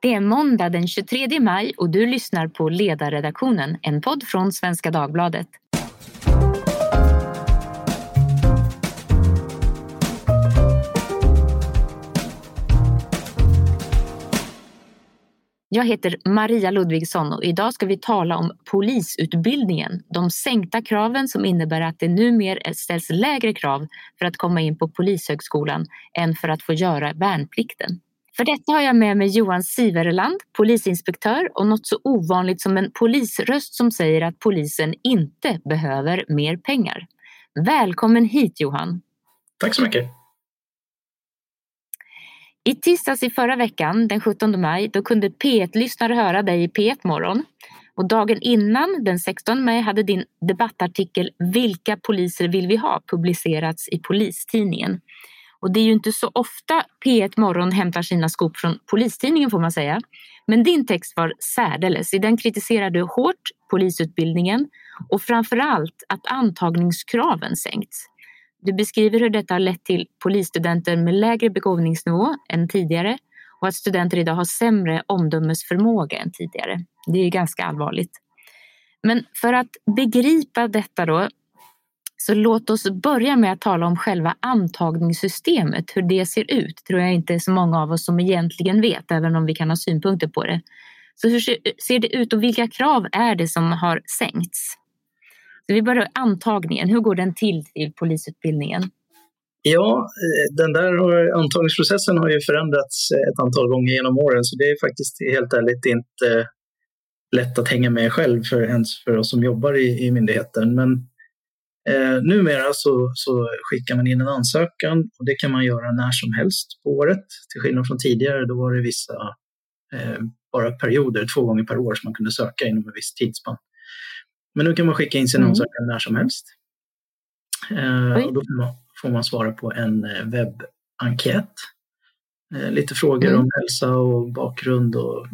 Det är måndag den 23 maj och du lyssnar på Ledarredaktionen, en podd från Svenska Dagbladet. Jag heter Maria Ludvigsson och idag ska vi tala om polisutbildningen. De sänkta kraven som innebär att det numera ställs lägre krav för att komma in på Polishögskolan än för att få göra värnplikten. För detta har jag med mig Johan Siverland, polisinspektör och något så ovanligt som en polisröst som säger att polisen inte behöver mer pengar. Välkommen hit Johan! Tack så mycket! I tisdags i förra veckan, den 17 maj, då kunde P1-lyssnare höra dig i P1 Morgon. Och dagen innan, den 16 maj, hade din debattartikel Vilka poliser vill vi ha? publicerats i Polistidningen. Och det är ju inte så ofta P1 Morgon hämtar sina skop från Polistidningen får man säga. Men din text var särdeles. I den kritiserar du hårt polisutbildningen och framförallt att antagningskraven sänkts. Du beskriver hur detta har lett till polisstudenter med lägre begåvningsnivå än tidigare och att studenter idag har sämre omdömesförmåga än tidigare. Det är ganska allvarligt. Men för att begripa detta då så låt oss börja med att tala om själva antagningssystemet, hur det ser ut. tror jag inte är så många av oss som egentligen vet, även om vi kan ha synpunkter på det. Så hur ser det ut och vilka krav är det som har sänkts? Så vi börjar antagningen, hur går den till i polisutbildningen? Ja, eh, den där eh, antagningsprocessen har ju förändrats eh, ett antal gånger genom åren, så det är faktiskt helt ärligt inte lätt att hänga med själv för ens för oss som jobbar i, i myndigheten. Men Eh, numera så, så, skickar man in en ansökan och det kan man göra när som helst på året. Till skillnad från tidigare, då var det vissa eh, bara perioder, två gånger per år, som man kunde söka inom en viss tidsspann. Men nu kan man skicka in sin mm. ansökan när som helst. Eh, och då får man, får man, svara på en eh, webbenkät. Eh, lite frågor mm. om hälsa och bakgrund och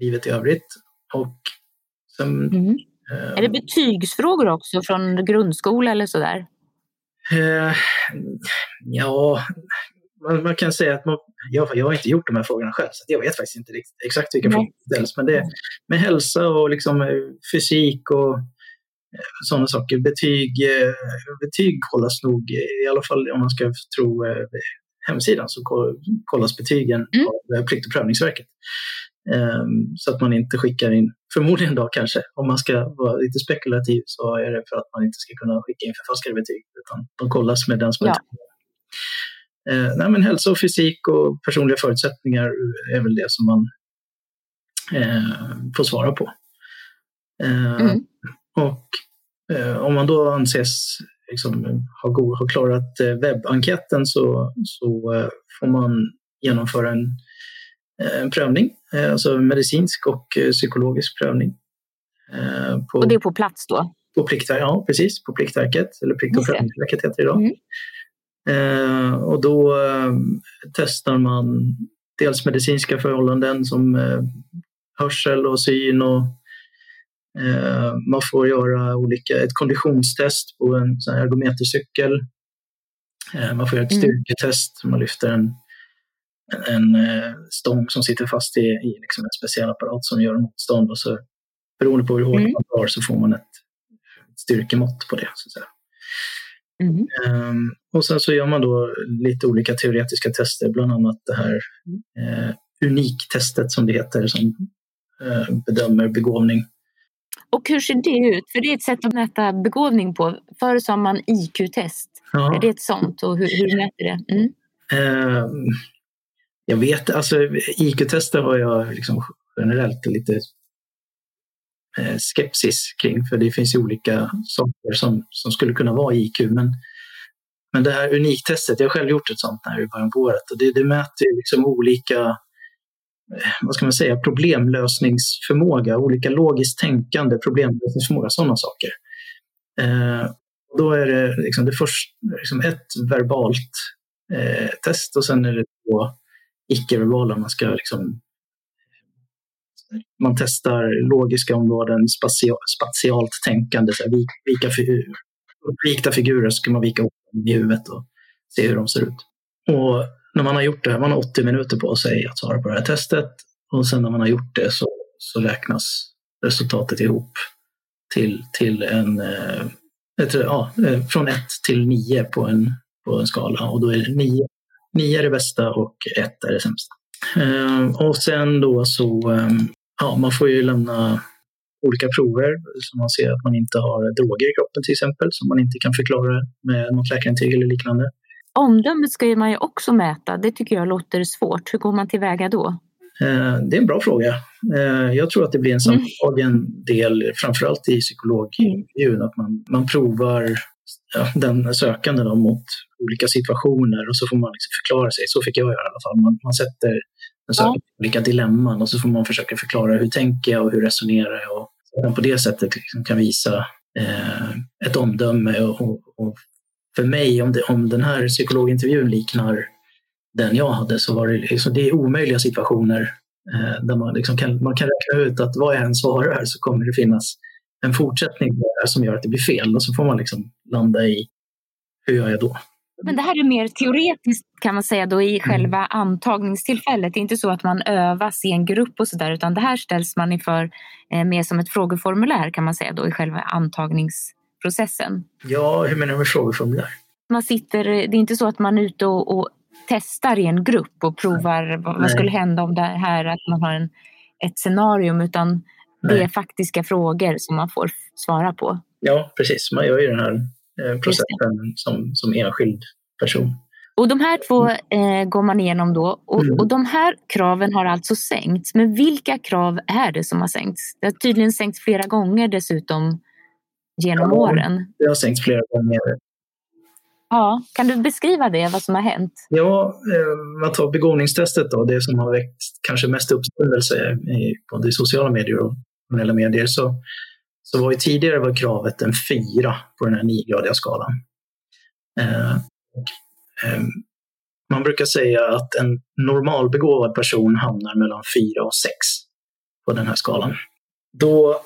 livet i övrigt. Och sen mm är det betygsfrågor också från grundskola eller sådär? Eh, ja, man, kan säga att man, jag, jag har inte gjort de här frågorna själv, så jag vet faktiskt inte exakt vilka frågor som ställs. Men det med hälsa och liksom eh, fysik och eh, sådana saker. Betyg, eh, betyg kollas nog, i alla fall om man ska tro hemsidan, så kollas betygen mm. av Plikt och prövningsverket. Ehm, så att man inte skickar in, förmodligen då kanske, om man ska vara lite spekulativ så är det för att man inte ska kunna skicka in förfalskade betyg, utan de kollas med den som ja. Eh, nej, men hälsa och fysik och personliga förutsättningar är väl det som man eh, får svara på. Eh, mm. Och eh, om man då anses liksom, ha, god, ha klarat eh, webbenkäten så, så eh, får man genomföra en en prövning, eh, alltså medicinsk och eh, psykologisk prövning. På, och det är på plats då? På Pliktverket, ja precis, på Pliktverket, eller Plikt och prövningsverket heter det idag. Mm. och då testar man dels medicinska förhållanden som hörsel och syn och man får göra olika, ett konditionstest på en sån ergometercykel. Man får göra ett mm. styrketest, man lyfter en en eh, stång som sitter fast i, i liksom en speciell apparat som gör motstånd och så beroende på hur hårt mm. man tar så får man ett, ett styrkemått på det. Så att säga. Mm. Um, och sen så gör man då lite olika teoretiska tester, bland annat det här uh, uniktestet som det heter, som uh, bedömer begåvning. Och hur ser det ut? För det är ett sätt att mäta begåvning på. Förr sa man IQ-test. Ja. Är det ett sånt? Och hur, hur mäter det? Mm. Uh, jag vet, alltså IQ-tester har jag liksom generellt lite eh, skepsis kring, för det finns ju olika saker som, som skulle kunna vara IQ. Men, men det här uniktestet, jag har själv gjort ett sånt här i början på året och det, det mäter liksom olika eh, vad ska man säga, problemlösningsförmåga, olika logiskt tänkande, problemlösningsförmåga, sådana saker. Eh, då är det liksom det först, liksom ett verbalt eh, test och sen är det två icke-verbala. Man ska liksom man testar logiska områden, spatial, spatialt tänkande, så här, vika, vikta figurer ska man vika upp i huvudet och se hur de ser ut. Och när man har gjort det här, man har 80 minuter på sig att svara på det här testet och sen när man har gjort det så, så räknas resultatet ihop till, till en, eh, ett, ja, eh, från 1 till 9 på en, på en skala. Och då är 9, 9 är det bästa och 1 är det sämsta. Eh, och sen då så, ja, man får ju lämna olika prover som man ser att man inte har droger i kroppen till exempel som man inte kan förklara med något läkarintyg eller liknande. Omdömet ska man ju också mäta. Det tycker jag låter svårt. Hur går man tillväga då? Eh, det är en bra fråga. Eh, jag tror att det blir en mm. sammantagen mm. del, framförallt i psykologintervjun, att man, man provar ja, den sökande då, mot olika situationer och så får man liksom förklara sig. Så fick jag göra i alla fall. Man, man sätter den sökande ja. olika dilemman och så får man försöka förklara hur tänker jag och hur resonerar jag. Och man på det sättet liksom kan visa eh, ett omdöme. Och, och, och, för mig, om, det, om den här psykologintervjun liknar den jag hade så var det, liksom, det är omöjliga situationer eh, där man, liksom kan, man kan räkna ut att vad jag än svarar så kommer det finnas en fortsättning som gör att det blir fel och så får man liksom landa i hur gör jag då? Men det här är mer teoretiskt kan man säga då i mm. själva mm. antagningstillfället. Det är inte så att man övas i en grupp och sådär utan det här ställs man inför eh, mer som ett frågeformulär kan man säga då i själva antagningsprocessen. Ja, hur menar du med frågeformulär? Man sitter, det är inte så att man är ute och, och testar i en grupp och provar vad, vad skulle hända om det här att man har en, ett scenarium utan Nej. det är faktiska frågor som man får svara på. Ja, precis. Man gör ju den här processen som, som enskild person. Och de här två eh, går man igenom då och, mm. och de här kraven har alltså sänkts. Men vilka krav är det som har sänkts? Det har tydligen sänkts flera gånger dessutom genom ja, åren. Det har sänkts flera gånger. Ja, kan du beskriva det, vad som har hänt? Ja, eh, man tar begåvningstestet då, det som har väckt kanske mest uppståndelse i både sociala medier och nationella medier. Så, så var ju tidigare var kravet en fyra på den här niogradiga skalan. Eh, eh, man brukar säga att en normalbegåvad person hamnar mellan fyra och sex på den här skalan. Då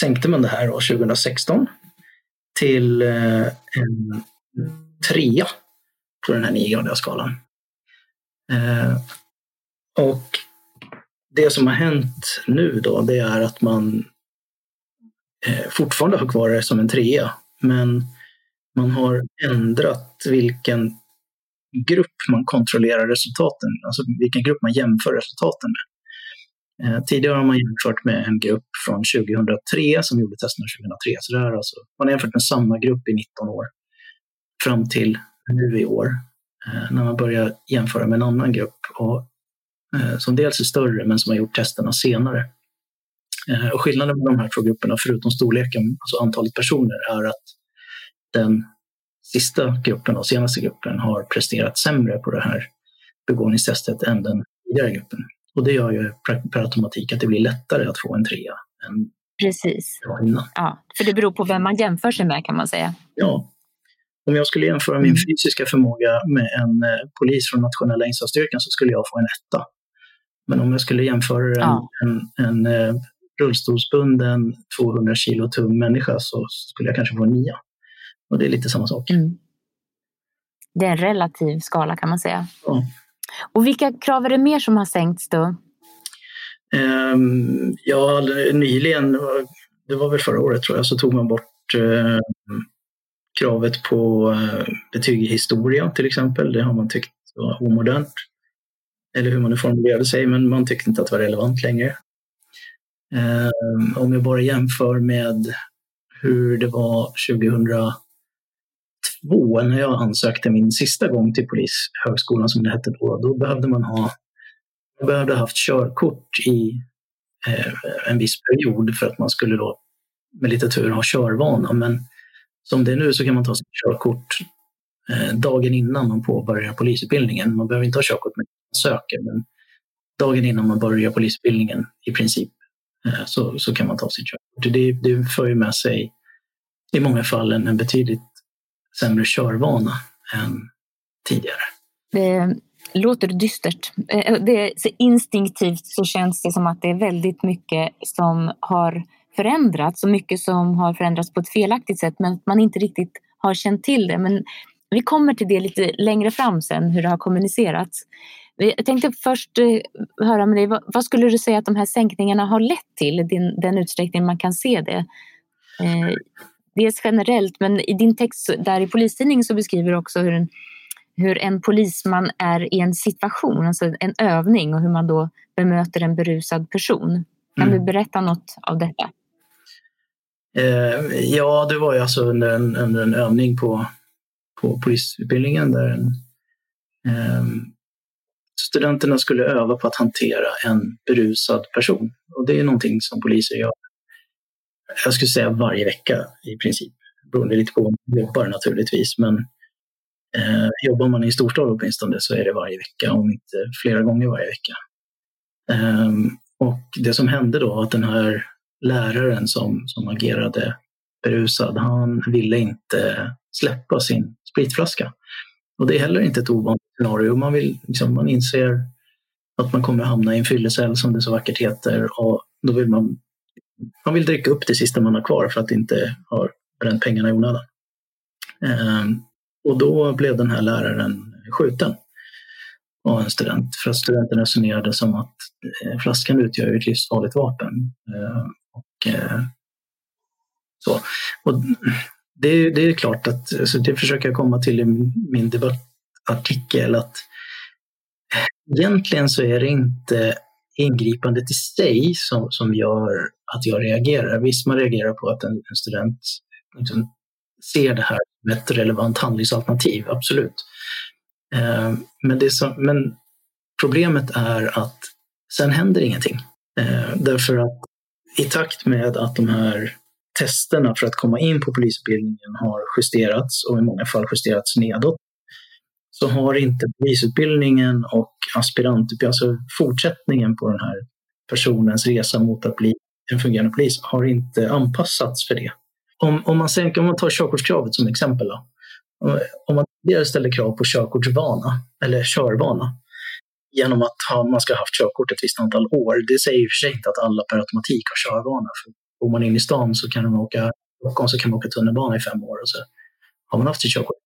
sänkte man det här då, 2016 till eh, en trea på den här niogradiga skalan. Eh, och det som har hänt nu då, det är att man Eh, fortfarande har kvar det som en trea, men man har ändrat vilken grupp man kontrollerar resultaten, alltså vilken grupp man jämför resultaten med. Eh, tidigare har man jämfört med en grupp från 2003 som gjorde testerna 2003. Så det är alltså, man har jämfört med samma grupp i 19 år fram till nu i år eh, när man börjar jämföra med en annan grupp och, eh, som dels är större men som har gjort testerna senare. Eh, och skillnaden med de här två grupperna, förutom storleken, alltså antalet personer, är att den sista gruppen och senaste gruppen har presterat sämre på det här begåvningstestet än den tidigare gruppen. Och det gör ju per automatik att det blir lättare att få en trea än Precis. Ja, för det beror på vem man jämför sig med kan man säga. Ja, om jag skulle jämföra min mm. fysiska förmåga med en eh, polis från nationella insatsstyrkan så skulle jag få en etta. Men om jag skulle jämföra en, ja. en, en, en eh, rullstolsbunden 200 kilo tung människa så skulle jag kanske få en nia. Och det är lite samma sak. Mm. Det är en relativ skala kan man säga. Ja. Och vilka krav är det mer som har sänkts då? Um, ja, nyligen, det var väl förra året tror jag, så tog man bort uh, kravet på eh, betyg i historia till exempel. Det har man tyckt var omodernt. Eller hur man nu formulerade sig, men man tyckte inte att det var relevant längre. Eh, om jag bara jämför med hur det var 2002 när jag ansökte min sista gång till Polishögskolan som det hette då. Då behövde man ha man behövde haft körkort i eh, en viss period för att man skulle då med lite tur ha körvana. Men som det är nu så kan man ta sitt körkort eh, dagen innan man påbörjar polisutbildningen. Man behöver inte ha körkort när man söker, men dagen innan man börjar polisutbildningen i princip Eh, så, så kan man ta sitt körkort. Det, det för ju med sig i många fall en, en betydligt sämre körvana än tidigare. Det låter dystert. Eh, det, så instinktivt så känns det som att det är väldigt mycket som har förändrats och mycket som har förändrats på ett felaktigt sätt men man inte riktigt har känt till det. Men vi kommer till det lite längre fram sen, hur det har kommunicerats. Jag tänkte först eh, höra med dig, vad, vad, skulle du säga att de här sänkningarna har lett till, din, den utsträckning man kan se det? Eh, dels generellt, men i din text där i Polistidningen så beskriver du också hur en, hur en polisman är i en situation, alltså en övning och hur man då bemöter en berusad person. Kan mm. du berätta något av detta? Eh, ja, det var ju alltså under en, under en övning på, på polisutbildningen där en, eh, studenterna skulle öva på att hantera en berusad person. Och det är någonting som poliser gör, jag skulle säga varje vecka i princip. Beroende lite på vad man jobbar naturligtvis, men eh, jobbar man i storstad åtminstone så är det varje vecka, om inte flera gånger varje vecka. Eh, och det som hände då var att den här läraren som, som agerade berusad, han ville inte släppa sin spritflaska. Och det är heller inte ett ovanligt scenario. Man, vill, liksom, man inser att man kommer hamna i en fyllecell som det så vackert heter och då vill man, man vill dricka upp det sista man har kvar för att inte ha bränt pengarna i onödan. Ehm, och då blev den här läraren skjuten av en student för att studenten resonerade som att eh, flaskan utgör ett livsfarligt vapen. Ehm, och, eh, så. Och det, det är klart att, alltså det försöker jag komma till i min debattartikel, att eh, egentligen så är det inte ingripandet i sig som, som gör att jag reagerar. Visst, man reagerar på att en, en student liksom ser det här som ett relevant handlingsalternativ, absolut. Eh, men, det som, men problemet är att sen händer ingenting. Eh, därför att i takt med att de här testerna för att komma in på polisutbildningen har justerats och i många fall justerats nedåt så har inte polisutbildningen och aspirant, alltså fortsättningen på den här personens resa mot att bli en fungerande polis har inte anpassats för det. Om, om, man, sen, om man tar körkortskravet som exempel. Då. Om man tidigare ställer krav på körkortsvana eller körvana genom att ha, man ska ha haft körkort ett visst antal år. Det säger i och för sig inte att alla per automatik har körvana. För Bor man in i stan så kan man åka Stockholm så kan man åka tunnelbana i fem år och så har man haft sitt körkort.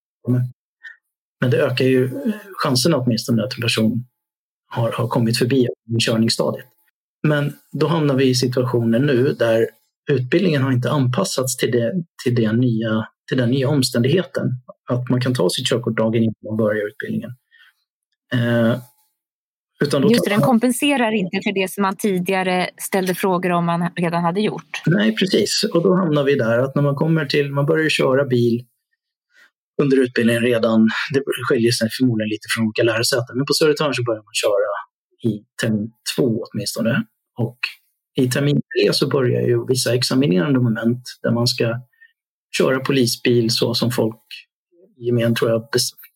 Men det ökar ju eh, chanserna åtminstone att en person har, har kommit förbi körningsstadiet. Men då hamnar vi i situationen nu där utbildningen har inte anpassats till, det, till, det nya, till den nya omständigheten. Att man kan ta sitt körkort dagen innan man börjar utbildningen. Eh, utan Just det, den kompenserar inte för det som man tidigare ställde frågor om man redan hade gjort. Nej, precis. Och då hamnar vi där att när man kommer till, man börjar köra bil under utbildningen redan, det skiljer sig förmodligen lite från olika lärosäten, men på Södertörn så börjar man köra i termin två åtminstone. Och i termin tre så börjar ju vissa examinerande moment där man ska köra polisbil så som folk gemen tror jag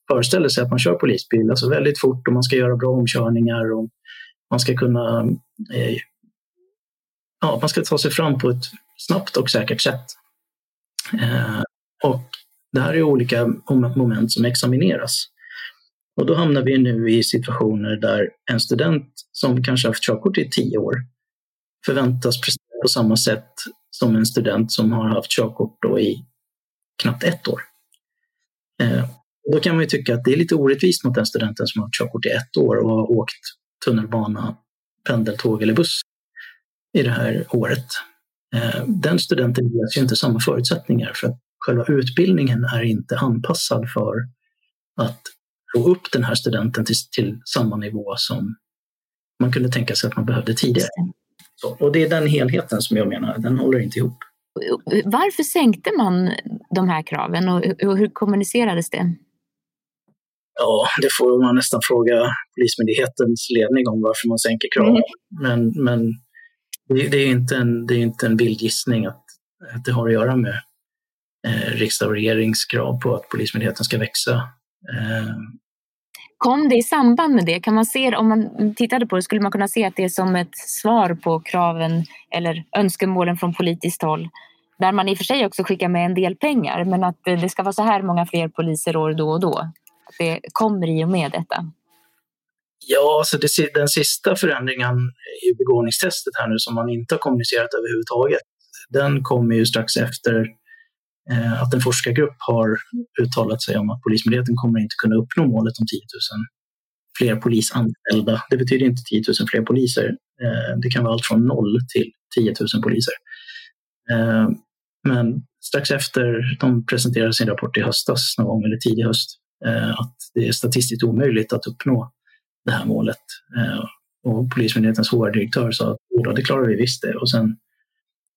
föreställer sig att man kör polisbil, alltså väldigt fort och man ska göra bra omkörningar och man ska kunna eh, ja, man ska ta sig fram på ett snabbt och säkert sätt. Eh, och det här är olika moment som examineras. Och då hamnar vi nu i situationer där en student som kanske haft körkort i tio år förväntas prestera på samma sätt som en student som har haft körkort då i knappt ett år. Eh, då kan man ju tycka att det är lite orättvist mot den studenten som har körkort i ett år och har åkt tunnelbana, pendeltåg eller buss i det här året. Eh, den studenten ges ju inte samma förutsättningar för att själva utbildningen är inte anpassad för att få upp den här studenten till, till samma nivå som man kunde tänka sig att man behövde tidigare. Så, och det är den helheten som jag menar, den håller inte ihop. Varför sänkte man de här kraven och hur kommunicerades det? Ja, det får man nästan fråga Polismyndighetens ledning om varför man sänker kraven. Mm. Men, men det, det, är inte en, det är inte en vild gissning att, att det har att göra med eh, riksdag och regeringskrav på att Polismyndigheten ska växa. Eh. Kom det i samband med det? Kan man se, om man tittade på det, skulle man kunna se att det är som ett svar på kraven eller önskemålen från politiskt håll? Där man i och för sig också skickar med en del pengar, men att det ska vara så här många fler poliser år då och då det kommer i och med detta? Ja, alltså det, den sista förändringen i begåvningstestet här nu som man inte har kommunicerat överhuvudtaget, den kommer ju strax efter eh, att en forskargrupp har uttalat sig om att Polismyndigheten kommer inte kunna uppnå målet om 10 000 fler polisanställda. Det betyder inte 10 000 fler poliser. Eh, det kan vara allt från noll till 10 000 poliser. Eh, men strax efter de presenterade sin rapport i höstas, någon gång, eller tidig höst, Eh, att det är statistiskt omöjligt att uppnå det här målet. Eh, och Polismyndighetens HR-direktör sa att det klarar vi visst det. Och sen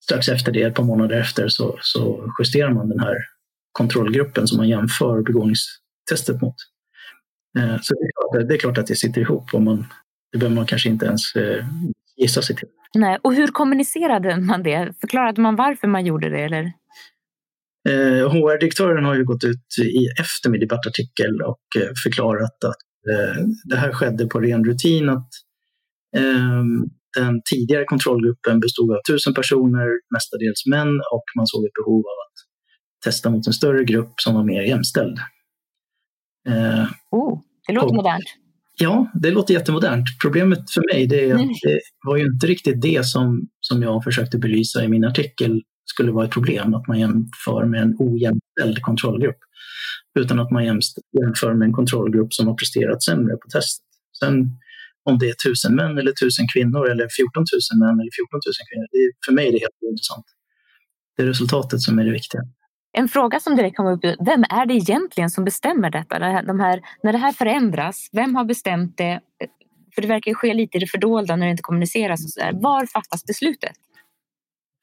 strax efter det, ett par månader efter, så, så justerar man den här kontrollgruppen som man jämför begåvningstestet mot. Eh, så det är, klart, det är klart att det sitter ihop och man, det behöver man kanske inte ens gissa sig till. Nej. Och hur kommunicerade man det? Förklarade man varför man gjorde det? Eller? Eh, HR-direktören har ju gått ut i efter min debattartikel och eh, förklarat att eh, det här skedde på ren rutin. Att eh, den tidigare kontrollgruppen bestod av tusen personer, mestadels män, och man såg ett behov av att testa mot en större grupp som var mer jämställd. Eh, oh, det låter och, modernt. Ja, det låter jättemodernt. Problemet för mig är att det var ju inte riktigt det som, som jag försökte belysa i min artikel skulle vara ett problem, att man jämför med en ojämställd kontrollgrupp. Utan att man jämför med en kontrollgrupp som har presterat sämre på testet. Sen om det är tusen män eller tusen kvinnor eller 14 000 män eller 14 000 kvinnor, det, för mig är det helt ointressant. Det är resultatet som är det viktiga. En fråga som direkt kommer upp vem är det egentligen som bestämmer detta? De här, när det här förändras, vem har bestämt det? För det verkar ju ske lite i det fördolda när det inte kommuniceras. Och så där. Var fattas beslutet?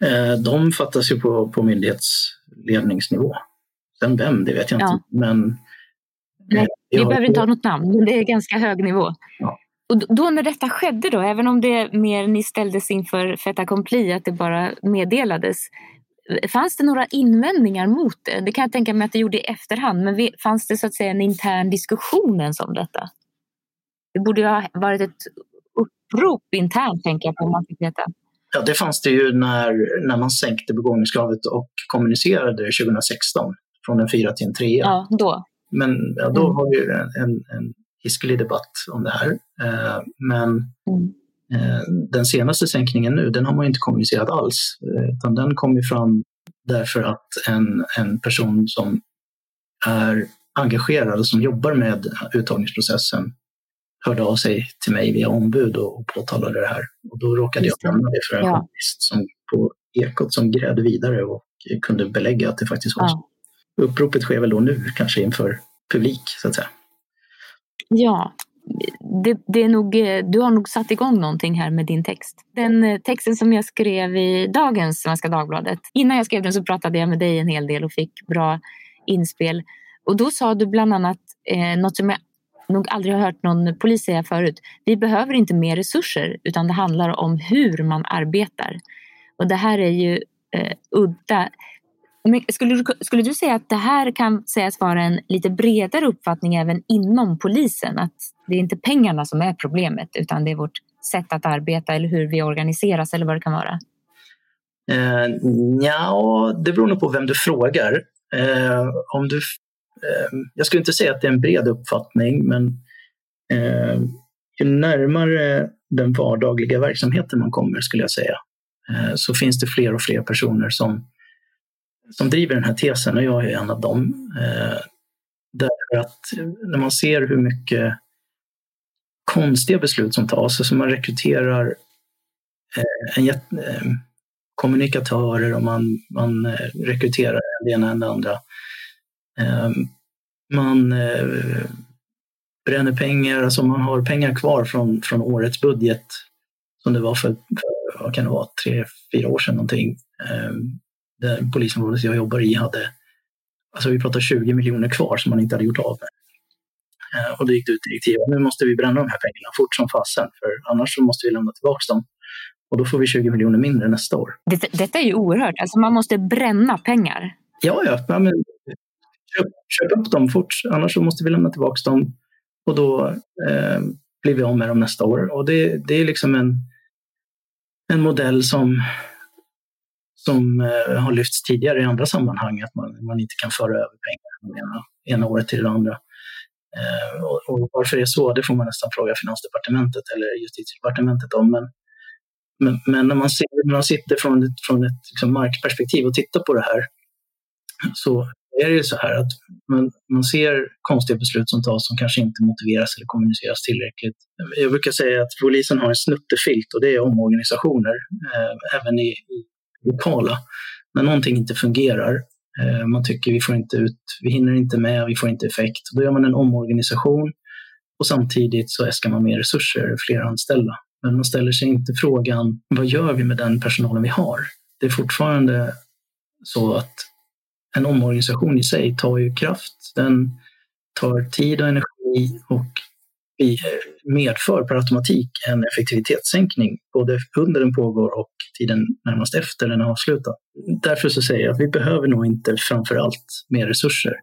Eh, de fattas ju på, på myndighetsledningsnivå. Sen vem, det vet jag inte. Ja. Men, Nej, eh, vi behöver inte ha något namn, men det är ganska hög nivå. Ja. Och då när detta skedde, då, även om det mer ni ställdes inför fait accompli, att det bara meddelades, Fanns det några invändningar mot det? Det kan jag tänka mig att det gjorde i efterhand, men fanns det så att säga en intern diskussion ens om detta? Det borde ju ha varit ett upprop internt, tänker jag på, om man fick veta. Ja, det fanns det ju när, när man sänkte begåvningskravet och kommunicerade 2016 från en fyra till en trea. Ja, då. Men ja, då mm. var det ju en, en, en hiskelig debatt om det här. Eh, men mm. Eh, den senaste sänkningen nu, den har man inte kommunicerat alls, eh, utan den kom ju fram därför att en, en person som är engagerad och som jobbar med uttagningsprocessen hörde av sig till mig via ombud och, påtalade det här. Och då råkade jag nämna det för en ja. journalist som på Ekot som grävde vidare och kunde belägga att det faktiskt var så. Uppropet sker väl då nu, kanske inför publik, så att säga. Ja, det, det, är nog, eh, du har nog satt igång någonting här med din text. Den eh, texten som jag skrev i dagens Svenska Dagbladet. Innan jag skrev den så pratade jag med dig en hel del och fick bra inspel. Och då sa du bland annat eh, något som jag nog aldrig har hört någon polis säga förut. Vi behöver inte mer resurser utan det handlar om hur man arbetar. Och det här är ju eh, udda. Men skulle, du, skulle du säga att det här kan sägas vara en lite bredare uppfattning även inom polisen? Att det är inte pengarna som är problemet utan det är vårt sätt att arbeta eller hur vi organiseras eller vad det kan vara? Eh, ja, det beror nog på vem du frågar. Eh, om du, Eh, jag skulle inte säga att det är en bred uppfattning men eh, ju närmare den vardagliga verksamheten man kommer skulle jag säga eh, så finns det fler och fler personer som som driver den här tesen och jag är en av dem. Eh, därför att när man ser hur mycket konstiga beslut som tas, alltså man rekryterar eh, en eh, kommunikatörer och man, man eh, rekryterar det ena än det andra. Eh, man eh, bränner pengar, alltså man har pengar kvar från, från årets budget som det var för, för vad kan det vara, tre, fyra år sedan någonting det polisområdet jag jobbar i hade, alltså vi pratar 20 miljoner kvar som man inte hade gjort av med. Eh, och då gick det ut direktiv nu måste vi bränna de här pengarna fort som fasen, för annars så måste vi lämna tillbaka dem. Och då får vi 20 miljoner mindre nästa år. Det, detta är ju oerhört, alltså man måste bränna pengar. Ja. ja men, köp, köp upp dem fort, annars så måste vi lämna tillbaka dem. Och då eh, blir vi av med dem nästa år. Och det, det är liksom en, en modell som som eh, har lyfts tidigare i andra sammanhang, att man, man inte kan föra över pengar från ena, ena året till det andra. Eh, och, och, varför det är så, det får man nästan fråga Finansdepartementet eller Justitiedepartementet om. Men, men, men när, man ser, när man sitter från ett, från ett liksom markperspektiv och tittar på det här så är det ju så här att man, man ser konstiga beslut som tas som kanske inte motiveras eller kommuniceras tillräckligt. Jag brukar säga att polisen har en snuttefilt och det är omorganisationer, eh, även i, i lokala. När någonting inte fungerar, eh, man tycker vi får inte ut, vi hinner inte med, vi får inte effekt. Då gör man en omorganisation och samtidigt så äskar man mer resurser, fler anställda. Men man ställer sig inte frågan, vad gör vi med den personalen vi har? Det är fortfarande så att en omorganisation i sig tar ju kraft. Den tar tid och energi och medför per automatik en effektivitetssänkning både under den pågår och tiden närmast efter den är avslutad. Därför så säger jag att vi behöver nog inte framför allt mer resurser.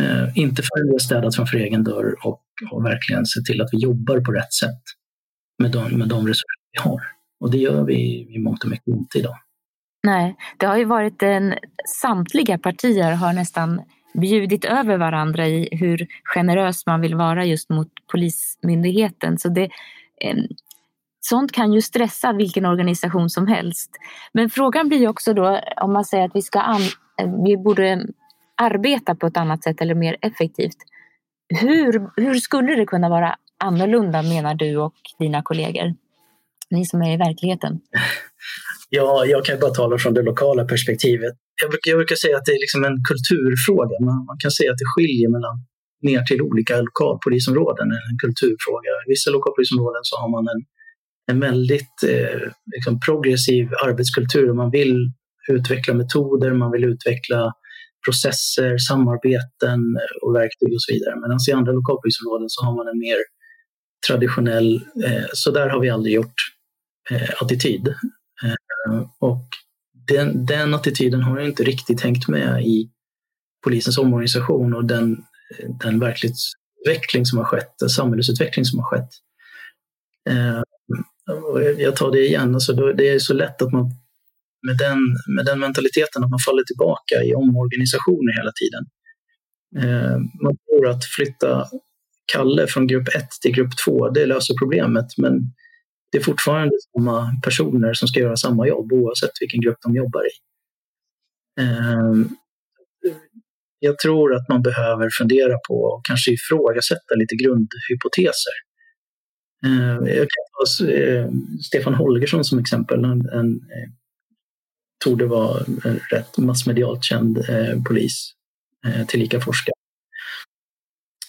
Eh, inte förrän vi har städat framför egen dörr och, och verkligen se till att vi jobbar på rätt sätt med de, med de resurser vi har. Och det gör vi i mångt och mycket inte idag. Nej, det har ju varit en... Samtliga partier har nästan bjudit över varandra i hur generös man vill vara just mot Polismyndigheten. Så det, sånt kan ju stressa vilken organisation som helst. Men frågan blir också då om man säger att vi, ska an, eh, vi borde arbeta på ett annat sätt eller mer effektivt. Hur, hur skulle det kunna vara annorlunda menar du och dina kollegor? Ni som är i verkligheten. Ja, jag kan bara tala från det lokala perspektivet. Jag brukar, jag brukar säga att det är liksom en kulturfråga. Man, man kan säga att det skiljer mellan ner till olika lokalpolisområden, en kulturfråga. I vissa lokalpolisområden så har man en, en väldigt eh, liksom progressiv arbetskultur. Man vill utveckla metoder, man vill utveckla processer, samarbeten och verktyg och så vidare. Medan i andra lokalpolisområden så har man en mer traditionell, eh, så där har vi aldrig gjort, eh, attityd. Eh, och den, den attityden har inte riktigt hängt med i polisens omorganisation och den, den verklighetsutveckling som har skett, samhällsutveckling som har skett. Eh, jag tar det igen, alltså det är så lätt att man med den, med den mentaliteten att man faller tillbaka i omorganisationer hela tiden. Eh, man tror att flytta Kalle från grupp 1 till grupp 2, det löser problemet. Men det är fortfarande samma personer som ska göra samma jobb oavsett vilken grupp de jobbar i. Ehm, jag tror att man behöver fundera på och kanske ifrågasätta lite grundhypoteser. Ehm, jag kan ta eh, Stefan Holgersson som exempel. En, en eh, torde vara en rätt massmedialt känd eh, polis, tillika forskare.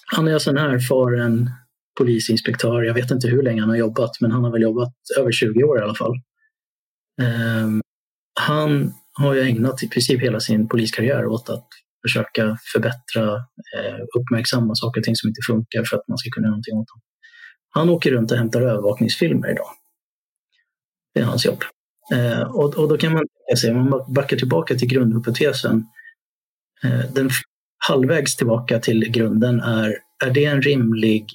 Han är alltså en erfaren polisinspektör. Jag vet inte hur länge han har jobbat, men han har väl jobbat över 20 år i alla fall. Um, han har ju ägnat i princip hela sin poliskarriär åt att försöka förbättra, eh, uppmärksamma saker och ting som inte funkar för att man ska kunna göra någonting åt dem. Han åker runt och hämtar övervakningsfilmer idag. Det är hans jobb. Eh, och, och, då kan man tänka sig, om man backar tillbaka till grundhypotesen, eh, den halvvägs tillbaka till grunden är, är det en rimlig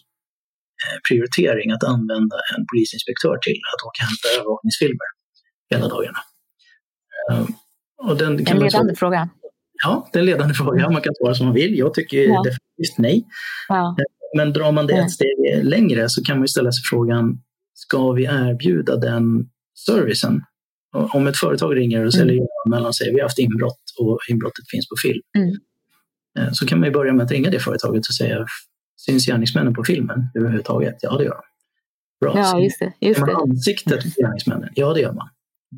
prioritering att använda en polisinspektör till att åka och hämta övervakningsfilmer hela dagarna? Eh, och den kan en ledande fråga. Ja, det är en ledande fråga. Man kan svara som man vill. Jag tycker ja. definitivt nej. Ja. Eh, men drar man det ett steg längre så kan man ställa sig frågan, ska vi erbjuda den servicen? Om ett företag ringer och säljer mm. mellan sig, vi har haft inbrott och inbrottet finns på film. Mm. Eh, så kan man ju börja med att ringa det företaget och säga, syns gärningsmännen på filmen överhuvudtaget? Ja, det gör de. Bra. Ja, just det. Just man ansiktet på gärningsmännen? Ja, det gör man.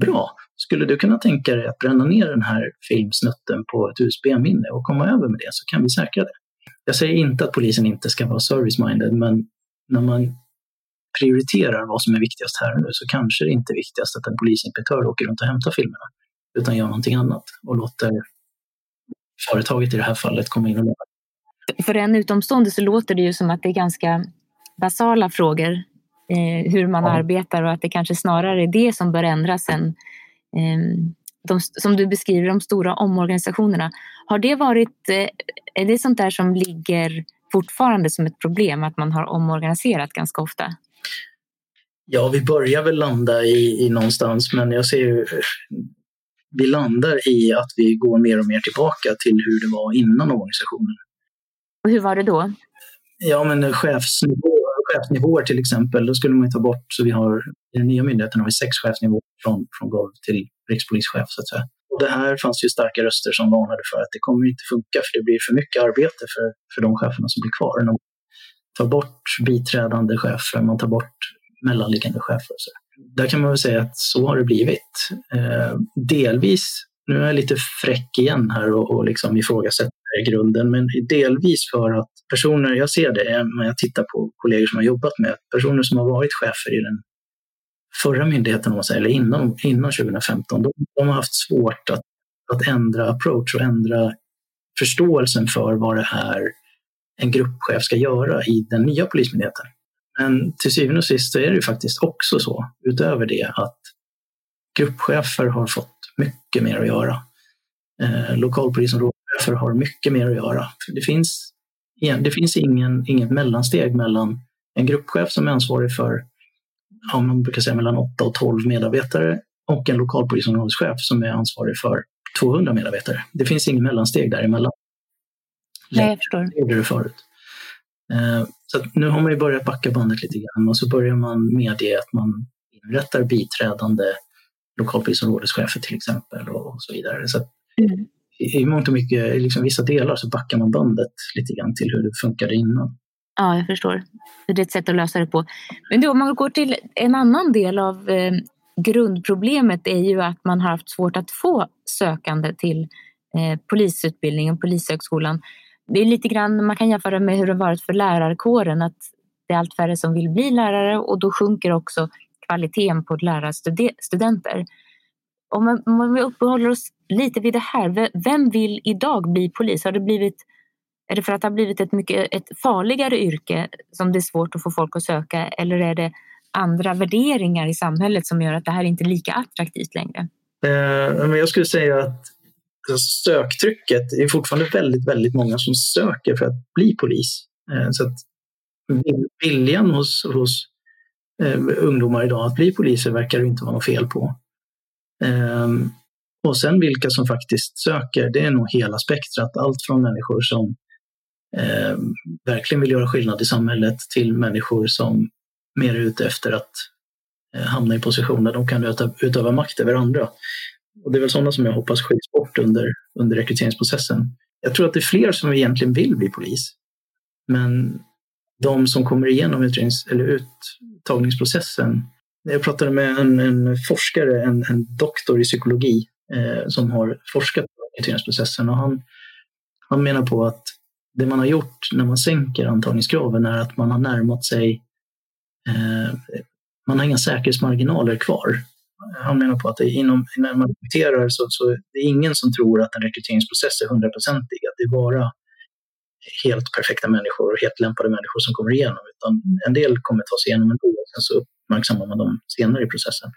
Bra. Skulle du kunna tänka dig att bränna ner den här filmsnutten på ett USB-minne och komma över med det så kan vi säkra det. Jag säger inte att polisen inte ska vara service-minded, men när man prioriterar vad som är viktigast här och nu så kanske det inte är viktigast att en polisinspektör åker runt och hämtar filmerna, utan gör någonting annat och låter företaget i det här fallet komma in och låna. För en utomstående så låter det ju som att det är ganska basala frågor eh, hur man ja. arbetar och att det kanske snarare är det som bör ändras än eh, de, som du beskriver, de stora omorganisationerna. Har det varit, eh, är det sånt där som ligger fortfarande som ett problem, att man har omorganiserat ganska ofta? Ja, vi börjar väl landa i, i någonstans, men jag ser ju vi landar i att vi går mer och mer tillbaka till hur det var innan organisationen. Och hur var det då? Ja, men chefsnivå, chefsnivåer till exempel, då skulle man ta bort, så vi har i den nya myndigheten har vi sex chefsnivåer från, från golv till rikspolischef så att säga. Och det här fanns ju starka röster som varnade för att det kommer inte funka för det blir för mycket arbete för, för de cheferna som blir kvar. Man tar bort biträdande chefer, man tar bort mellanliggande chefer. Så där kan man väl säga att så har det blivit. Eh, delvis, nu är jag lite fräck igen här och, och liksom ifrågasätter i grunden, men delvis för att personer, jag ser det eh, när jag tittar på kollegor som har jobbat med, personer som har varit chefer i den förra myndigheten, om man säger, eller innan, innan 2015, de, de har haft svårt att, att ändra approach och ändra förståelsen för vad det är en gruppchef ska göra i den nya polismyndigheten. Men till syvende och sist så är det ju faktiskt också så, utöver det, att gruppchefer har fått mycket mer att göra. Eh, lokalpolisområdeschefer har mycket mer att göra. Det finns, det finns ingen, inget mellansteg mellan en gruppchef som är ansvarig för, ja, man brukar säga mellan 8 och 12 medarbetare och en lokalpolisområdeschef som är ansvarig för 200 medarbetare. Det finns inget mellansteg däremellan. Nej, jag förstår. Det gjorde det förut. Eh, så nu har man ju börjat backa bandet lite grann och så börjar man medge att man inrättar biträdande lokalpolisområdeschefer till exempel och, så vidare. Så mm. i mångt och mycket, i liksom vissa delar så backar man bandet lite grann till hur det funkade innan. Ja, jag förstår. Det är ett sätt att lösa det på. Men då, om man går till en annan del av eh, grundproblemet är ju att man har haft svårt att få sökande till eh, polisutbildningen, Polishögskolan det är lite grann, man kan jämföra med hur det varit för lärarkåren, att det är allt färre som vill bli lärare och då sjunker också kvaliteten på lärarstudenter. Om, om vi uppehåller oss lite vid det här, vem vill idag bli polis? Har det blivit, är det för att det har blivit ett mycket ett farligare yrke som det är svårt att få folk att söka eller är det andra värderingar i samhället som gör att det här inte är lika attraktivt längre? Eh, men jag skulle säga att söktrycket, är fortfarande väldigt, väldigt många som söker för att bli polis. Eh, så att viljan hos, hos Ehm, ungdomar idag att bli poliser verkar det inte vara något fel på. Eh, och sen vilka som faktiskt söker, det är nog hela spektrat. Allt från människor som eh, verkligen vill göra skillnad i samhället till människor som mer är ute efter att eh, hamna i positioner de kan utöva, utöva makt över andra. Och det är väl sådana som jag hoppas skiljs bort under, under rekryteringsprocessen. Jag tror att det är fler som egentligen vill bli polis. Men de som kommer igenom utrednings, eller uttagningsprocessen. Jag pratade med en, en forskare, en, en, doktor i psykologi eh, som har forskat på rekryteringsprocessen och han, han menar på att det man har gjort när man sänker antagningskraven är att man har närmat sig eh, man har inga säkerhetsmarginaler kvar han menar på att det inom, när man rekryterar så, så det är ingen som tror att en rekryteringsprocess är hundraprocentig, att det är bara helt perfekta människor och helt lämpade människor som kommer igenom, utan en del kommer ta sig igenom ändå och sen så uppmärksammar man dem senare i processen.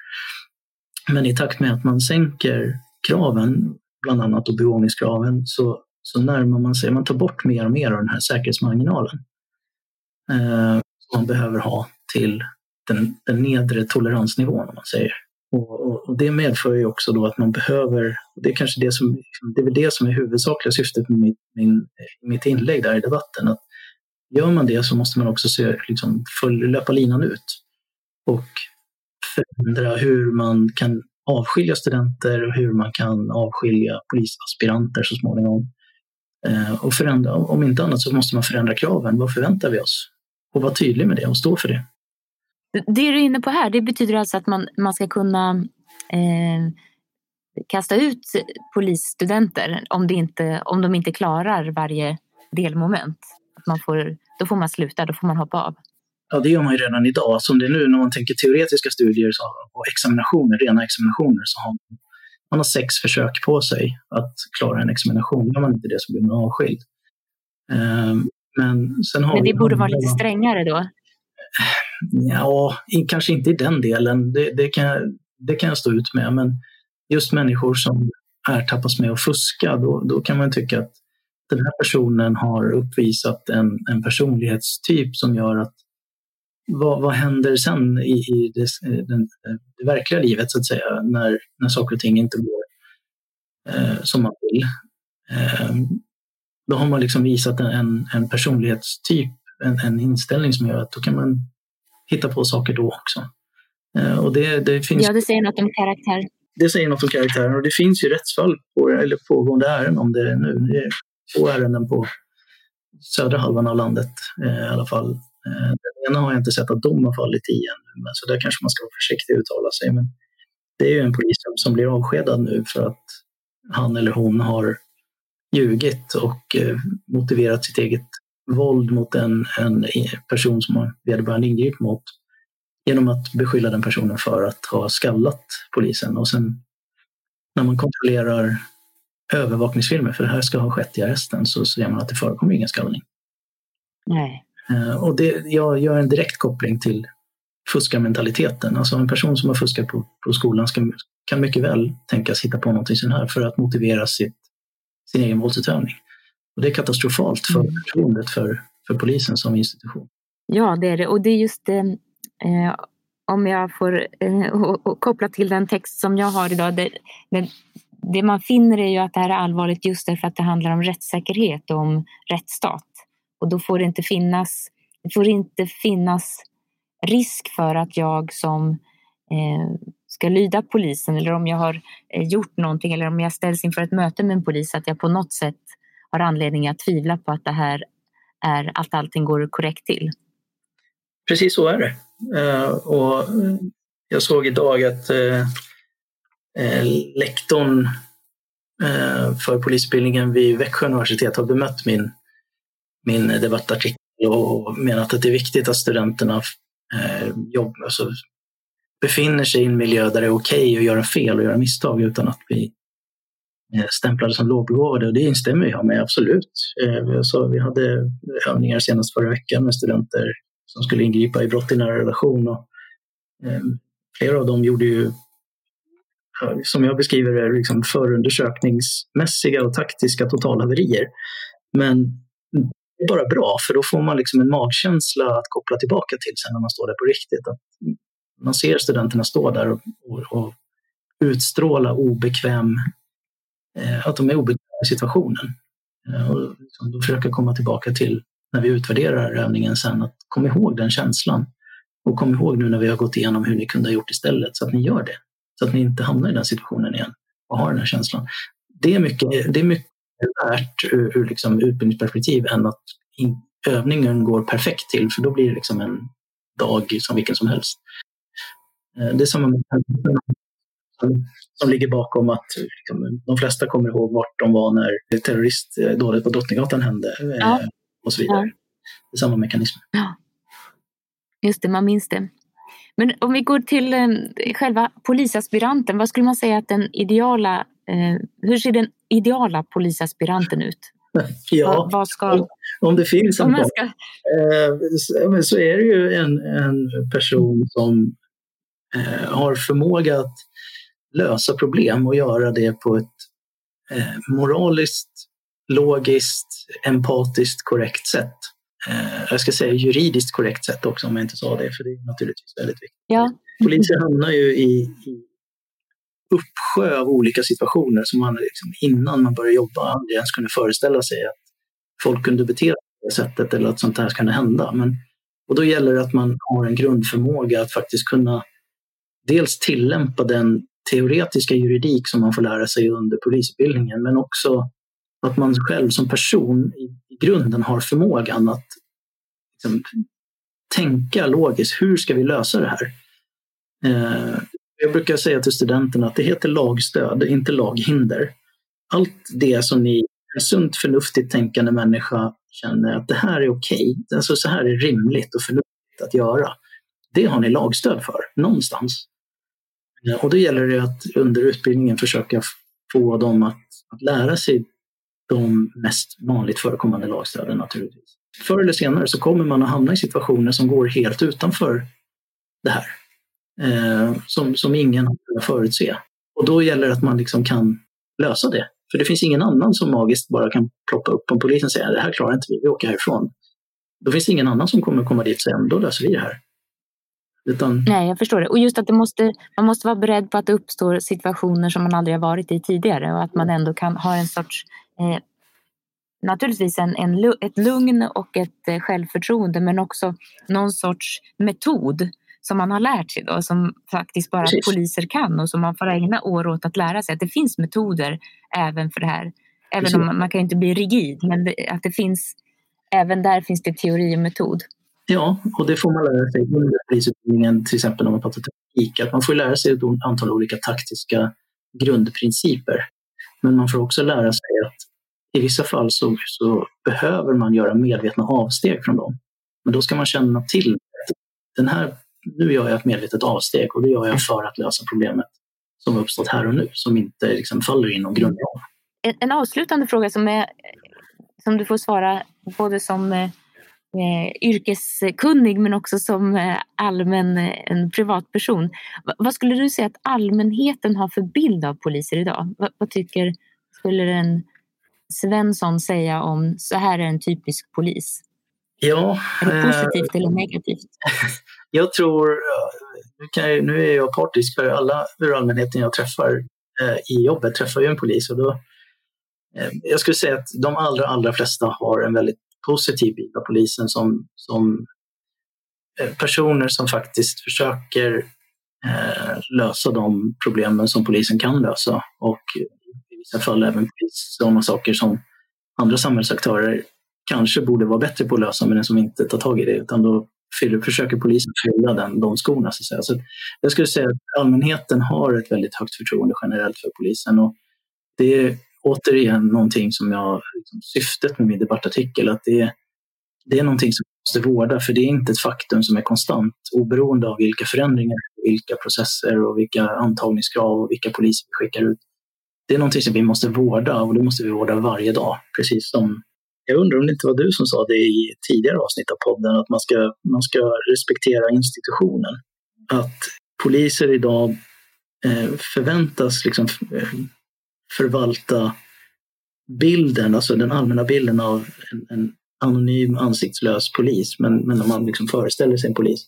Men i takt med att man sänker kraven, bland annat begåvningskraven, så, så närmar man sig, man tar bort mer och mer av den här säkerhetsmarginalen eh, som man behöver ha till den, den nedre toleransnivån, om man säger. Och, och, det medför ju också då att man behöver, det är kanske det som, liksom, det är väl det som är huvudsakliga syftet med mitt, min, mitt inlägg där i debatten, att gör man det så måste man också se, liksom, följ, löpa linan ut och förändra hur man kan avskilja studenter och hur man kan avskilja polisaspiranter så småningom. Eh, och förändra, om inte annat så måste man förändra kraven. Vad förväntar vi oss? Och vara tydlig med det och stå för det. Det du är inne på här, det betyder alltså att man, man ska kunna eh, kasta ut polisstudenter om, det inte, om de inte klarar varje delmoment. Att man får, då får man sluta, då får man hoppa av. Ja, det gör man ju redan idag. Som det är nu när man tänker teoretiska studier och examinationer, rena examinationer, så har man, man har sex försök på sig att klara en examination. Gör man inte det så blir man avskild. Um, men, men det borde vara lite strängare då? Ja, kanske inte i den delen. Det, det, kan, det kan jag stå ut med. Men just människor som ertappas med att fuska, då, då kan man tycka att den här personen har uppvisat en, en personlighetstyp som gör att vad, vad händer sen i, i det, den, det, verkliga livet så att säga när, när saker och ting inte går eh, som man vill? Eh, då har man liksom visat en, en personlighetstyp, en, en inställning som gör att då kan man hitta på saker då också. Eh, och det, det finns... Ja, det säger något om karaktär. det säger något om karaktären och det finns ju rättsfall på, eller pågående ärenden om det nu. Det är två ärenden på södra halvan av landet eh, i alla fall. Eh, den ena har jag inte sett att dom har fallit i än, men så där kanske man ska vara försiktig och uttala sig. Men det är ju en polis som blir avskedad nu för att han eller hon har ljugit och motiverat sitt eget våld mot en, en person som vederbörande ingripit mot genom att beskylla den personen för att ha skallat polisen. Och sen när man kontrollerar övervakningsfilmer, för det här ska ha skett i arresten, så ser man att det förekommer ingen skallning. Nej. Eh, och det, jag gör en direkt koppling till fuskarmentaliteten. Alltså en person som har fuskat på, på skolan ska, kan mycket väl tänkas hitta på någonting sånt här för att motivera sitt, sin egen våldsutövning. Och det är katastrofalt för mm. förtroendet för, för polisen som institution. Ja, det är det. Och det är just det, eh, om jag får eh, och, och koppla till den text som jag har idag. Det, det, det, man finner är ju att det här är allvarligt just därför att det handlar om rättssäkerhet och om rättsstat. Och då får det inte finnas, det får inte finnas risk för att jag som eh, ska lyda polisen eller om jag har eh, gjort någonting eller om jag ställs inför ett möte med en polis att jag på något sätt har anledning att tvivla på att det här är att allting går korrekt till. Precis så är det. Eh, och jag såg idag att eh, eh, lektorn för polisutbildningen vid Växjö universitet har bemött min, min debattartikel och menat att det är viktigt att studenterna jobb, alltså, befinner sig i en miljö där det är okej okay att göra fel och göra misstag utan att bli Eh, stämplade som lågbegåvade. Och det instämmer jag med, absolut. Eh, så vi hade övningar senast förra veckan med studenter som skulle ingripa i brott i nära relation. Och, eh, flera av dem gjorde ju, som jag beskriver det, liksom förundersökningsmässiga och taktiska totalhaverier. Men det är bara bra, för då får man liksom en magkänsla att koppla tillbaka till sen när man står där på riktigt. Att man ser studenterna stå där och, och, och utstråla obekväm, Eh, att de är obekväma i situationen. Eh, och liksom, då försöka komma tillbaka till när vi utvärderar övningen sen, att kom ihåg den känslan. Och kom ihåg nu när vi har gått igenom hur ni kunde ha gjort istället, så att ni gör det. Så att ni inte hamnar i den situationen igen och har den här känslan. Det är mycket, det är mycket värt ur, ur liksom utbildningsperspektiv än att in, övningen går perfekt till, för då blir det liksom en dag som vilken som helst. Eh, det är samma med som, ligger bakom att liksom, de flesta kommer ihåg vart de var när terroristdådet på Drottninggatan hände eh, ja. och så vidare. Ja. Det är samma mekanism. Ja. Just det, man minns det. Men om vi går till eh, själva polisaspiranten, vad skulle man säga att den ideala, eh, hur ser den ideala polisaspiranten ut? Ja, vad, vad ska, om, det finns en ska... eh, så är det ju en, en person som eh, har förmåga att lösa problem och göra det på ett eh, moraliskt, logiskt, empatiskt korrekt sätt. Eh, jag ska säga juridiskt korrekt sätt också om jag inte sa det, för det är naturligtvis väldigt viktigt. Ja. Poliser hamnar ju i, i uppsjö av olika situationer som man liksom, innan man började jobba aldrig ens kunde föreställa sig att folk kunde bete sig på det sättet eller att sånt här kunde hända. Men, och då gäller det att man har en grundförmåga att faktiskt kunna dels tillämpa den teoretiska juridik som man får lära sig under polisutbildningen, men också att man själv som person i, grunden har förmågan att liksom, tänka logiskt. Hur ska vi lösa det här? Eh, jag brukar säga till studenterna att det heter lagstöd, inte laghinder. Allt det som ni, en sunt förnuftigt tänkande människa, känner att det här är okej, okay, alltså så här är rimligt och förnuftigt att göra. Det har ni lagstöd för, någonstans. Eh, och då gäller det att under utbildningen försöka få dem att, att lära sig de mest vanligt förekommande lagstöden naturligtvis. Förr eller senare så kommer man att hamna i situationer som går helt utanför det här eh, som, som ingen har kunnat förutse. Och då gäller det att man liksom kan lösa det. För det finns ingen annan som magiskt bara kan ploppa upp om polisen säger det här klarar inte vi, vi åker härifrån. Då finns det ingen annan som kommer komma dit och säga då löser vi det här. Utan... Nej, jag förstår det. Och just att det måste, man måste vara beredd på att det uppstår situationer som man aldrig har varit i tidigare och att man ändå kan ha en sorts eh, naturligtvis en, en, ett lugn och ett eh, självförtroende men också någon sorts metod som man har lärt sig då, som faktiskt bara Precis. poliser kan och som man får ägna år åt att lära sig. Att det finns metoder även för det här. Även Precis. om man, man, kan inte bli rigid, men det, att det finns, även där finns det teori och metod. Ja, och det får man lära sig under polisutbildningen, till exempel om man pratar taktik, att man får lära sig ett antal olika taktiska grundprinciper. Men man får också lära sig att i vissa fall så, så behöver man göra medvetna avsteg från dem. Men då ska man känna till att den här, nu gör jag ett medvetet avsteg och det gör jag för att lösa problemet som har uppstått här och nu, som inte liksom faller inom grundlagen. En, en avslutande fråga som, är, som du får svara både som eh, eh, eh, yrkeskunnig men också som eh, allmän eh, en privatperson. V vad skulle du säga att allmänheten har för bild av poliser idag? V vad tycker, skulle en Svensson säga om så här är en typisk polis? Ja, är det positivt eh, eller negativt? Jag tror, nu, jag, nu är jag partisk för alla ur allmänheten jag träffar eh, i jobbet träffar ju en polis och då eh, jag skulle säga att de allra, allra flesta har en väldigt positiv bild av polisen som, som eh, personer som faktiskt försöker eh, lösa de problemen som polisen kan lösa och i vissa fall även sådana saker som andra samhällsaktörer kanske borde vara bättre på att lösa men som inte tar tag i det utan då fyller, försöker polisen fylla den, de skorna. Så att säga. Så jag skulle säga att allmänheten har ett väldigt högt förtroende generellt för polisen och det återigen någonting som jag, liksom, syftet med min debattartikel, att det, det är någonting som måste vårda, för det är inte ett faktum som är konstant, oberoende av vilka förändringar, vilka processer och vilka antagningskrav och vilka poliser vi skickar ut. Det är någonting som vi måste vårda och det måste vi vårda varje dag, precis som jag undrar om det inte var du som sa det i tidigare avsnitt av podden, att man ska, man ska respektera institutionen. Att poliser idag eh, förväntas liksom, eh, förvalta bilden, alltså den allmänna bilden av en, en anonym ansiktslös polis, men, men om man liksom föreställer sig en polis,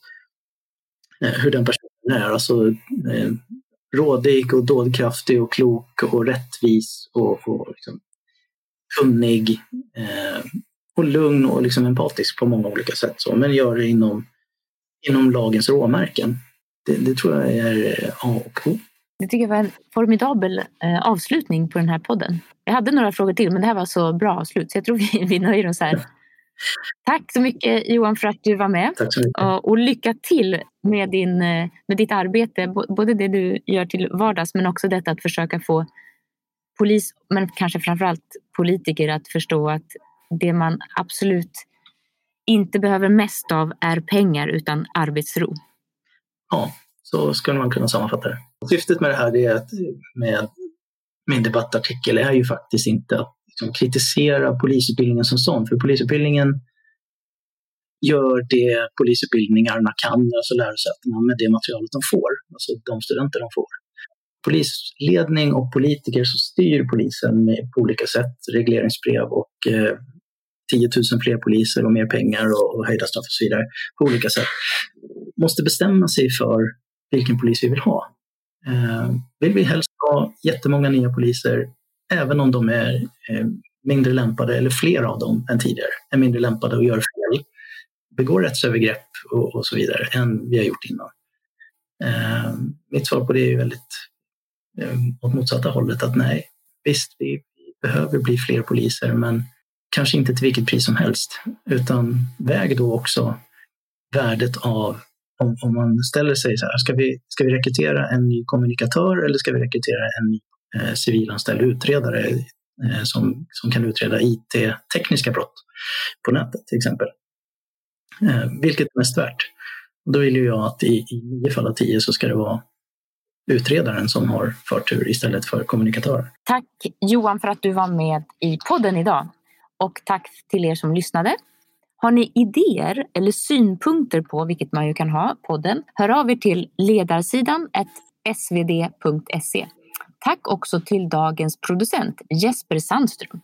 eh, hur den personen är, alltså eh, rådig och dådkraftig och klok och rättvis och, och liksom kunnig eh, och lugn och liksom empatisk på många olika sätt. Så, men gör det inom, inom lagens råmärken. Det, det tror jag är A och O. Det tycker jag var en formidabel eh, avslutning på den här podden. Jag hade några frågor till men det här var så bra avslut så jag tror vi, vi nöjer oss här. Tack så mycket Johan för att du var med. Och, och lycka till med, din, eh, med ditt arbete. Både det du gör till vardags men också detta att försöka få polis, men kanske framförallt politiker att förstå att det man absolut inte behöver mest av är pengar utan arbetsro. Ja, så skulle man kunna sammanfatta det. Syftet med det här är att med min debattartikel är ju faktiskt inte att liksom kritisera polisutbildningen som sån, för polisutbildningen gör det polisutbildningarna kan, alltså lärosätena, med det materialet de får, alltså de studenter de får. Polisledning och politiker som styr polisen med, på olika sätt, regleringsbrev och eh, 10 000 fler poliser och mer pengar och, och höjda straff och så vidare, på olika sätt, måste bestämma sig för vilken polis vi vill ha. Eh, vill vi helst ha jättemånga nya poliser, även om de är eh, mindre lämpade, eller fler av dem än tidigare, är mindre lämpade och gör fel, begår rättsövergrepp och, och så vidare, än vi har gjort innan. Eh, mitt svar på det är väldigt eh, åt motsatta hållet, att nej, visst, vi behöver bli fler poliser, men kanske inte till vilket pris som helst, utan väg då också värdet av om, om man ställer sig så här, ska vi, ska vi rekrytera en ny kommunikatör eller ska vi rekrytera en ny eh, civilanställd utredare eh, som, som kan utreda IT-tekniska brott på nätet till exempel? Eh, vilket är mest värt? Då vill ju jag att i, i nio fall av tio så ska det vara utredaren som har förtur istället för kommunikatören. Tack Johan för att du var med i podden idag. Och tack till er som lyssnade. Har ni idéer eller synpunkter på, vilket man ju kan ha, podden, hör av er till ledarsidan svd.se. Tack också till dagens producent Jesper Sandström.